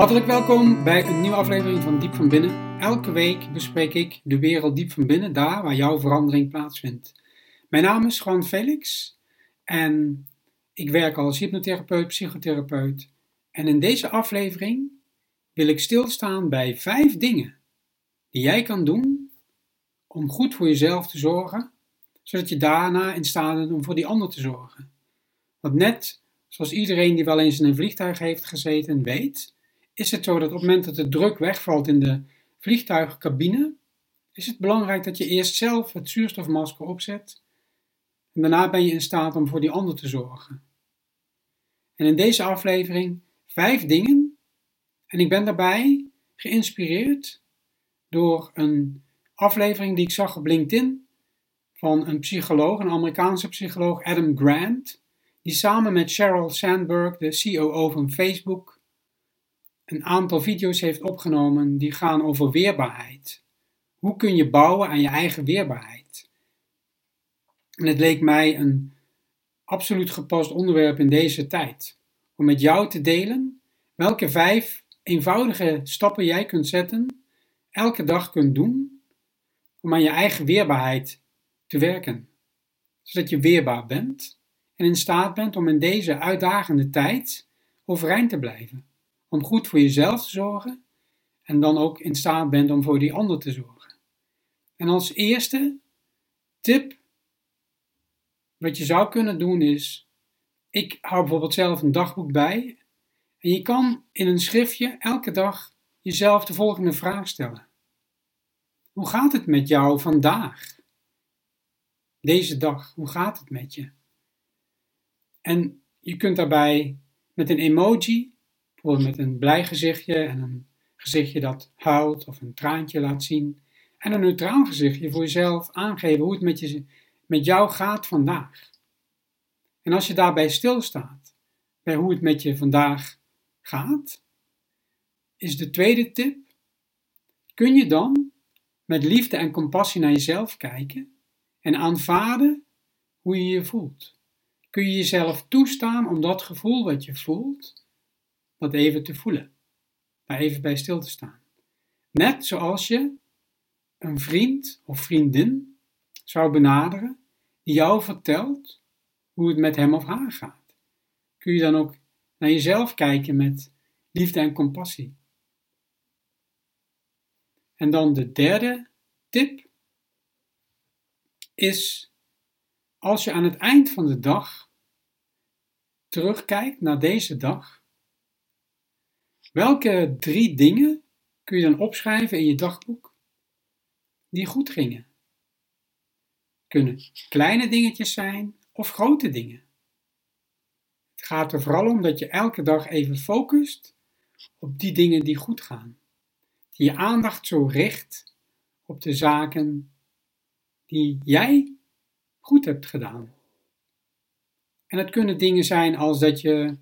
Hartelijk welkom bij een nieuwe aflevering van Diep van Binnen. Elke week bespreek ik de wereld diep van binnen, daar waar jouw verandering plaatsvindt. Mijn naam is Juan Felix en ik werk als hypnotherapeut, psychotherapeut. En in deze aflevering wil ik stilstaan bij vijf dingen die jij kan doen om goed voor jezelf te zorgen, zodat je daarna in staat bent om voor die ander te zorgen. Want net zoals iedereen die wel eens in een vliegtuig heeft gezeten weet, is het zo dat op het moment dat de druk wegvalt in de vliegtuigcabine, is het belangrijk dat je eerst zelf het zuurstofmasker opzet en daarna ben je in staat om voor die ander te zorgen. En in deze aflevering vijf dingen en ik ben daarbij geïnspireerd door een aflevering die ik zag op LinkedIn van een psycholoog, een Amerikaanse psycholoog, Adam Grant, die samen met Sheryl Sandberg, de COO van Facebook, een aantal video's heeft opgenomen die gaan over weerbaarheid. Hoe kun je bouwen aan je eigen weerbaarheid? En het leek mij een absoluut gepast onderwerp in deze tijd. Om met jou te delen welke vijf eenvoudige stappen jij kunt zetten, elke dag kunt doen, om aan je eigen weerbaarheid te werken. Zodat je weerbaar bent en in staat bent om in deze uitdagende tijd overeind te blijven om goed voor jezelf te zorgen en dan ook in staat bent om voor die ander te zorgen. En als eerste tip, wat je zou kunnen doen is, ik hou bijvoorbeeld zelf een dagboek bij en je kan in een schriftje elke dag jezelf de volgende vraag stellen. Hoe gaat het met jou vandaag? Deze dag, hoe gaat het met je? En je kunt daarbij met een emoji Bijvoorbeeld met een blij gezichtje en een gezichtje dat huilt of een traantje laat zien. En een neutraal gezichtje voor jezelf aangeven hoe het met, je, met jou gaat vandaag. En als je daarbij stilstaat bij hoe het met je vandaag gaat, is de tweede tip: kun je dan met liefde en compassie naar jezelf kijken en aanvaarden hoe je je voelt? Kun je jezelf toestaan om dat gevoel wat je voelt dat even te voelen. Daar even bij stil te staan. Net zoals je een vriend of vriendin zou benaderen die jou vertelt hoe het met hem of haar gaat. Kun je dan ook naar jezelf kijken met liefde en compassie. En dan de derde tip is als je aan het eind van de dag terugkijkt naar deze dag Welke drie dingen kun je dan opschrijven in je dagboek die goed gingen? Kunnen kleine dingetjes zijn of grote dingen. Het gaat er vooral om dat je elke dag even focust op die dingen die goed gaan. Die je aandacht zo richt op de zaken die jij goed hebt gedaan. En het kunnen dingen zijn als dat je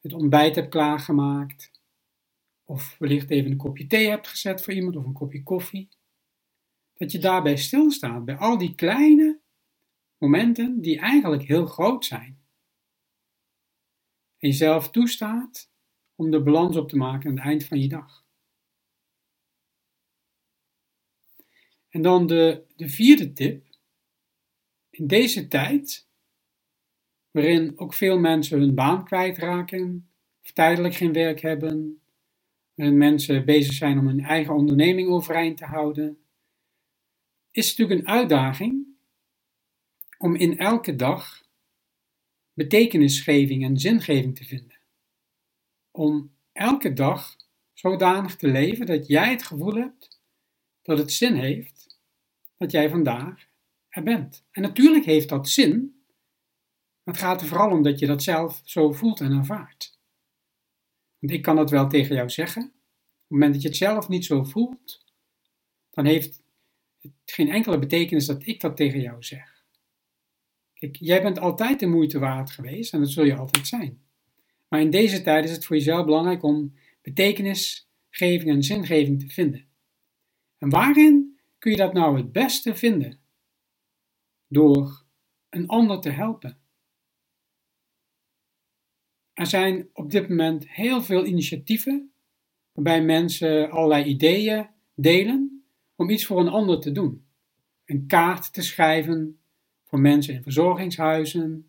het ontbijt hebt klaargemaakt, of wellicht even een kopje thee hebt gezet voor iemand of een kopje koffie. Dat je daarbij stilstaat bij al die kleine momenten die eigenlijk heel groot zijn. En jezelf toestaat om de balans op te maken aan het eind van je dag. En dan de, de vierde tip. In deze tijd, waarin ook veel mensen hun baan kwijtraken, of tijdelijk geen werk hebben, en mensen bezig zijn om hun eigen onderneming overeind te houden, is natuurlijk een uitdaging om in elke dag betekenisgeving en zingeving te vinden. Om elke dag zodanig te leven dat jij het gevoel hebt dat het zin heeft dat jij vandaag er bent. En natuurlijk heeft dat zin, maar het gaat er vooral om dat je dat zelf zo voelt en ervaart. Want ik kan dat wel tegen jou zeggen. Op het moment dat je het zelf niet zo voelt, dan heeft het geen enkele betekenis dat ik dat tegen jou zeg. Kijk, jij bent altijd de moeite waard geweest en dat zul je altijd zijn. Maar in deze tijd is het voor jezelf belangrijk om betekenisgeving en zingeving te vinden. En waarin kun je dat nou het beste vinden? Door een ander te helpen. Er zijn op dit moment heel veel initiatieven waarbij mensen allerlei ideeën delen om iets voor een ander te doen. Een kaart te schrijven voor mensen in verzorgingshuizen,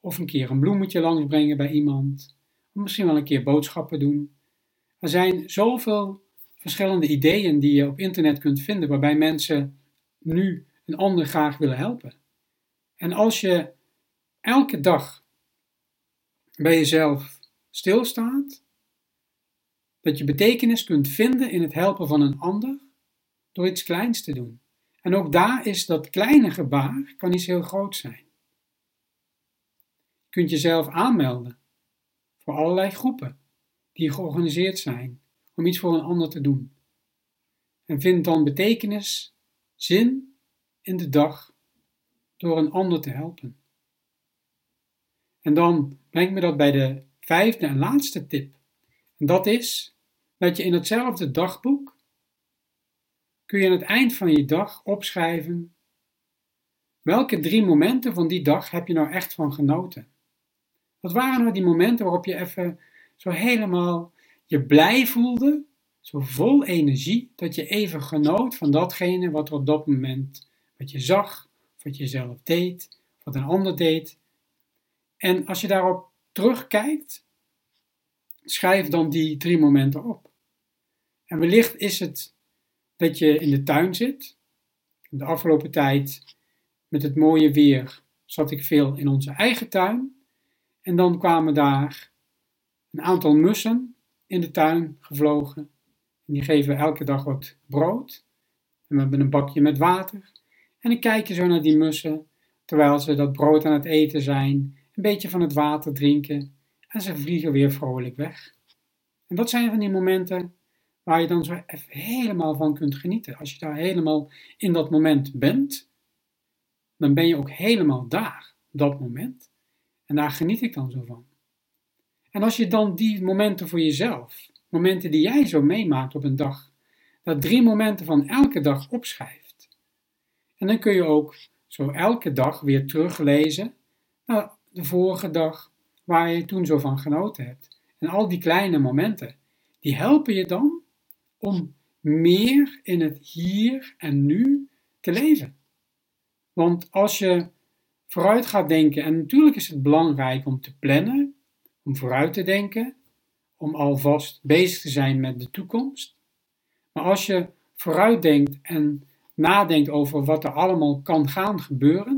of een keer een bloemetje langsbrengen bij iemand, of misschien wel een keer boodschappen doen. Er zijn zoveel verschillende ideeën die je op internet kunt vinden waarbij mensen nu een ander graag willen helpen. En als je elke dag bij jezelf stilstaat, dat je betekenis kunt vinden in het helpen van een ander door iets kleins te doen. En ook daar is dat kleine gebaar, kan iets heel groot zijn. Je kunt jezelf aanmelden voor allerlei groepen die georganiseerd zijn om iets voor een ander te doen. En vind dan betekenis, zin in de dag door een ander te helpen. En dan brengt me dat bij de vijfde en laatste tip. En dat is dat je in hetzelfde dagboek kun je aan het eind van je dag opschrijven welke drie momenten van die dag heb je nou echt van genoten. Wat waren nou die momenten waarop je even zo helemaal je blij voelde, zo vol energie, dat je even genoot van datgene wat er op dat moment, wat je zag, wat je zelf deed, wat een ander deed. En als je daarop terugkijkt, schrijf dan die drie momenten op. En wellicht is het dat je in de tuin zit. De afgelopen tijd met het mooie weer zat ik veel in onze eigen tuin. En dan kwamen daar een aantal mussen in de tuin gevlogen. En die geven elke dag wat brood. En we hebben een bakje met water. En ik kijk je zo naar die mussen, terwijl ze dat brood aan het eten zijn, een beetje van het water drinken. En ze vliegen weer vrolijk weg. En dat zijn van die momenten waar je dan zo even helemaal van kunt genieten. Als je daar helemaal in dat moment bent, dan ben je ook helemaal daar, dat moment. En daar geniet ik dan zo van. En als je dan die momenten voor jezelf, momenten die jij zo meemaakt op een dag, dat drie momenten van elke dag opschrijft. En dan kun je ook zo elke dag weer teruglezen naar de vorige dag waar je toen zo van genoten hebt. En al die kleine momenten, die helpen je dan om meer in het hier en nu te leven. Want als je vooruit gaat denken, en natuurlijk is het belangrijk om te plannen, om vooruit te denken, om alvast bezig te zijn met de toekomst. Maar als je vooruit denkt en nadenkt over wat er allemaal kan gaan gebeuren,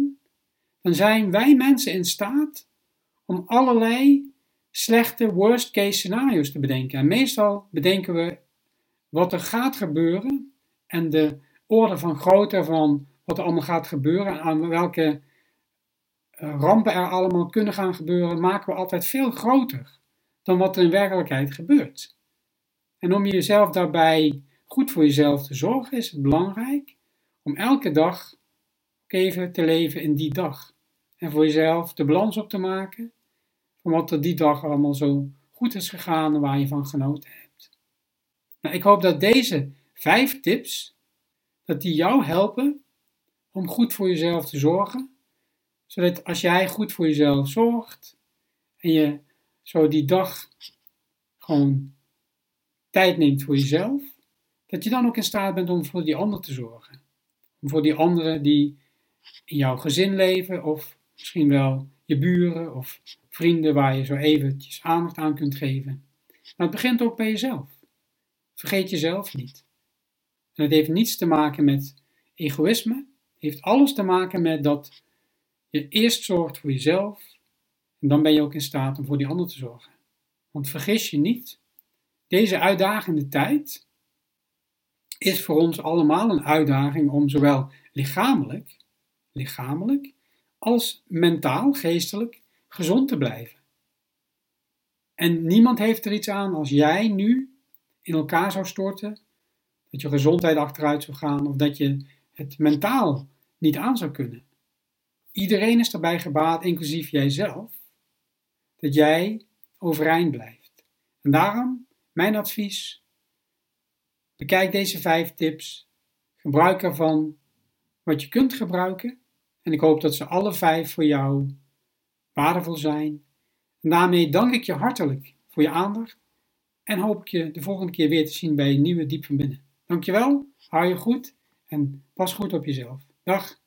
dan zijn wij mensen in staat om allerlei slechte worst case scenario's te bedenken. En meestal bedenken we wat er gaat gebeuren en de orde van grootte van wat er allemaal gaat gebeuren en aan welke eh, rampen er allemaal kunnen gaan gebeuren, maken we altijd veel groter dan wat er in werkelijkheid gebeurt. En om jezelf daarbij goed voor jezelf te zorgen, is het belangrijk om elke dag even te leven in die dag. En voor jezelf de balans op te maken van wat er die dag allemaal zo goed is gegaan en waar je van genoten hebt. Nou, ik hoop dat deze vijf tips, dat die jou helpen om goed voor jezelf te zorgen. Zodat als jij goed voor jezelf zorgt en je zo die dag gewoon tijd neemt voor jezelf, dat je dan ook in staat bent om voor die ander te zorgen. Om voor die anderen die in jouw gezin leven of misschien wel je buren of vrienden waar je zo eventjes aandacht aan kunt geven. Maar het begint ook bij jezelf. Vergeet jezelf niet. En het heeft niets te maken met egoïsme. Het heeft alles te maken met dat je eerst zorgt voor jezelf. En dan ben je ook in staat om voor die ander te zorgen. Want vergis je niet, deze uitdagende tijd is voor ons allemaal een uitdaging om zowel lichamelijk, lichamelijk als mentaal, geestelijk gezond te blijven. En niemand heeft er iets aan als jij nu in elkaar zou storten, dat je gezondheid achteruit zou gaan of dat je het mentaal niet aan zou kunnen. Iedereen is erbij gebaat, inclusief jijzelf, dat jij overeind blijft. En daarom mijn advies: bekijk deze vijf tips, gebruik ervan wat je kunt gebruiken. En ik hoop dat ze alle vijf voor jou waardevol zijn. En daarmee dank ik je hartelijk voor je aandacht En hoop ik je de volgende keer weer te zien bij een nieuwe Diep van Binnen. Dankjewel, hou je goed en pas goed op jezelf. Dag!